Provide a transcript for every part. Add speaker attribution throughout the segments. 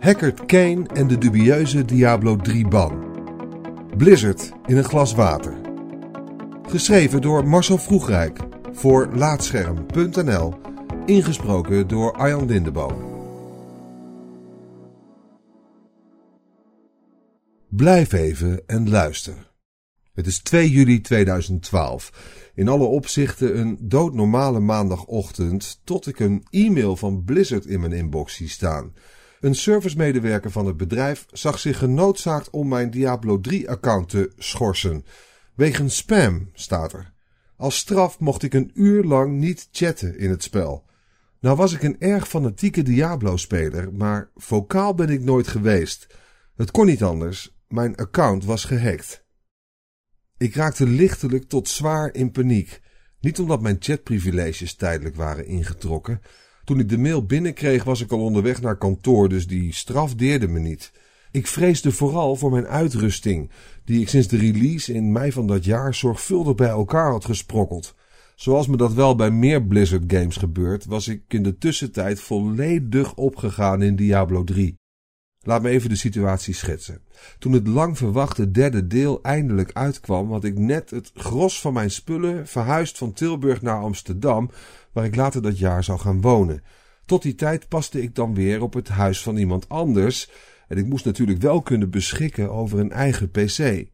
Speaker 1: Hackert Kane en de dubieuze Diablo 3 ban. Blizzard in een glas water. Geschreven door Marcel Vroegrijk voor Laatscherm.nl. Ingesproken door Arjan Lindeboom. Blijf even en luister. Het is 2 juli 2012. In alle opzichten een doodnormale maandagochtend tot ik een e-mail van Blizzard in mijn inbox zie staan. Een servicemedewerker van het bedrijf zag zich genoodzaakt om mijn Diablo 3-account te schorsen. Wegens spam, staat er. Als straf mocht ik een uur lang niet chatten in het spel. Nou was ik een erg fanatieke Diablo-speler, maar vocaal ben ik nooit geweest. Het kon niet anders, mijn account was gehackt. Ik raakte lichtelijk tot zwaar in paniek. Niet omdat mijn chatprivileges tijdelijk waren ingetrokken. Toen ik de mail binnenkreeg was ik al onderweg naar kantoor, dus die straf deerde me niet. Ik vreesde vooral voor mijn uitrusting, die ik sinds de release in mei van dat jaar zorgvuldig bij elkaar had gesprokkeld. Zoals me dat wel bij meer Blizzard games gebeurt, was ik in de tussentijd volledig opgegaan in Diablo 3. Laat me even de situatie schetsen. Toen het lang verwachte derde deel eindelijk uitkwam, had ik net het gros van mijn spullen verhuisd van Tilburg naar Amsterdam, waar ik later dat jaar zou gaan wonen. Tot die tijd paste ik dan weer op het huis van iemand anders en ik moest natuurlijk wel kunnen beschikken over een eigen pc.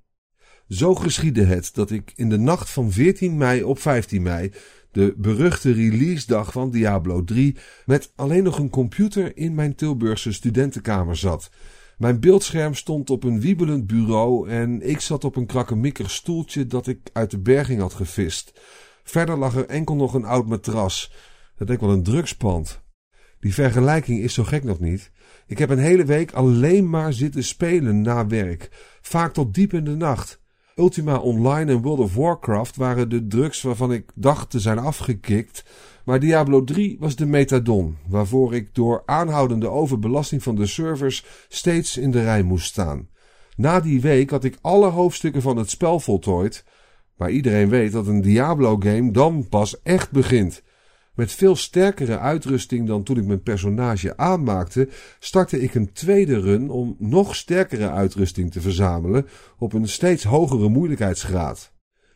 Speaker 1: Zo geschiedde het dat ik in de nacht van 14 mei op 15 mei de beruchte releasedag van Diablo 3, met alleen nog een computer in mijn Tilburgse studentenkamer zat. Mijn beeldscherm stond op een wiebelend bureau en ik zat op een krakkemikkig stoeltje dat ik uit de berging had gevist. Verder lag er enkel nog een oud matras. Dat leek wel een drugspand. Die vergelijking is zo gek nog niet. Ik heb een hele week alleen maar zitten spelen na werk, vaak tot diep in de nacht. Ultima Online en World of Warcraft waren de drugs waarvan ik dacht te zijn afgekikt, maar Diablo 3 was de metadon, waarvoor ik door aanhoudende overbelasting van de servers steeds in de rij moest staan. Na die week had ik alle hoofdstukken van het spel voltooid, maar iedereen weet dat een Diablo-game dan pas echt begint. Met veel sterkere uitrusting dan toen ik mijn personage aanmaakte, startte ik een tweede run om nog sterkere uitrusting te verzamelen op een steeds hogere moeilijkheidsgraad.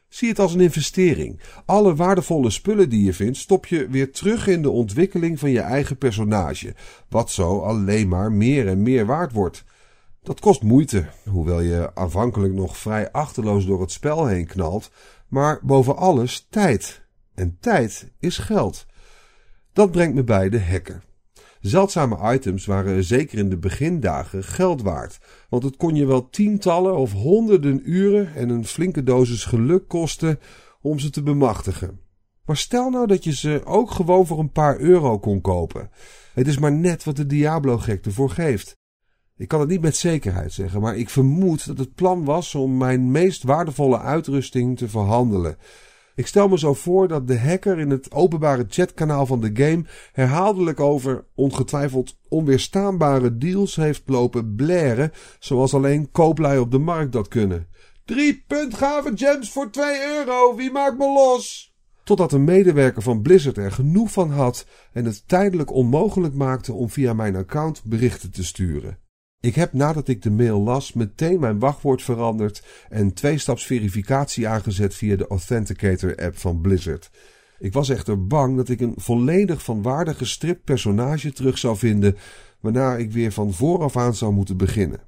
Speaker 1: Zie het als een investering. Alle waardevolle spullen die je vindt, stop je weer terug in de ontwikkeling van je eigen personage, wat zo alleen maar meer en meer waard wordt. Dat kost moeite, hoewel je aanvankelijk nog vrij achterloos door het spel heen knalt, maar boven alles tijd. En tijd is geld. Dat brengt me bij de hacker. Zeldzame items waren zeker in de begindagen geld waard, want het kon je wel tientallen of honderden uren en een flinke dosis geluk kosten om ze te bemachtigen. Maar stel nou dat je ze ook gewoon voor een paar euro kon kopen. Het is maar net wat de Diablo-gek ervoor geeft. Ik kan het niet met zekerheid zeggen, maar ik vermoed dat het plan was om mijn meest waardevolle uitrusting te verhandelen. Ik stel me zo voor dat de hacker in het openbare chatkanaal van de game herhaaldelijk over ongetwijfeld onweerstaanbare deals heeft lopen blaren, zoals alleen kooplui op de markt dat kunnen. Drie puntgave gems voor 2 euro, wie maakt me los? Totdat een medewerker van Blizzard er genoeg van had en het tijdelijk onmogelijk maakte om via mijn account berichten te sturen. Ik heb nadat ik de mail las meteen mijn wachtwoord veranderd en twee-staps verificatie aangezet via de Authenticator app van Blizzard. Ik was echter bang dat ik een volledig van waarde gestript personage terug zou vinden, waarna ik weer van vooraf aan zou moeten beginnen.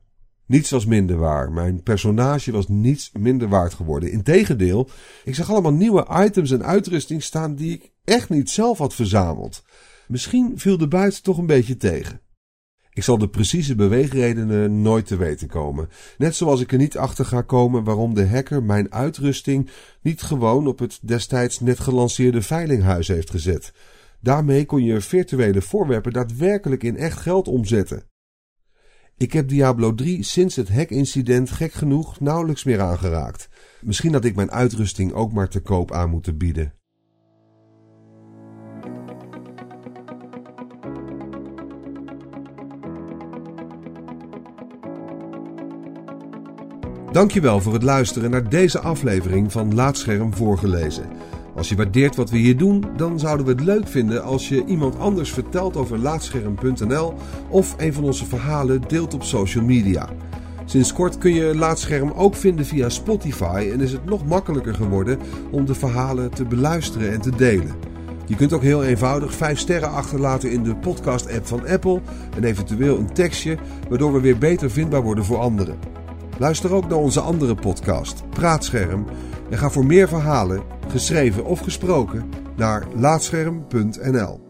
Speaker 1: Niets was minder waar. Mijn personage was niets minder waard geworden. Integendeel, ik zag allemaal nieuwe items en uitrusting staan die ik echt niet zelf had verzameld. Misschien viel de buit toch een beetje tegen. Ik zal de precieze beweegredenen nooit te weten komen. Net zoals ik er niet achter ga komen waarom de hacker mijn uitrusting niet gewoon op het destijds net gelanceerde veilinghuis heeft gezet. Daarmee kon je virtuele voorwerpen daadwerkelijk in echt geld omzetten. Ik heb Diablo 3 sinds het hackincident gek genoeg nauwelijks meer aangeraakt. Misschien had ik mijn uitrusting ook maar te koop aan moeten bieden. Dankjewel voor het luisteren naar deze aflevering van Laatscherm voorgelezen. Als je waardeert wat we hier doen, dan zouden we het leuk vinden als je iemand anders vertelt over Laatscherm.nl of een van onze verhalen deelt op social media. Sinds kort kun je Laatscherm ook vinden via Spotify en is het nog makkelijker geworden om de verhalen te beluisteren en te delen. Je kunt ook heel eenvoudig 5 sterren achterlaten in de podcast-app van Apple en eventueel een tekstje, waardoor we weer beter vindbaar worden voor anderen. Luister ook naar onze andere podcast, Praatscherm, en ga voor meer verhalen, geschreven of gesproken, naar laatscherm.nl.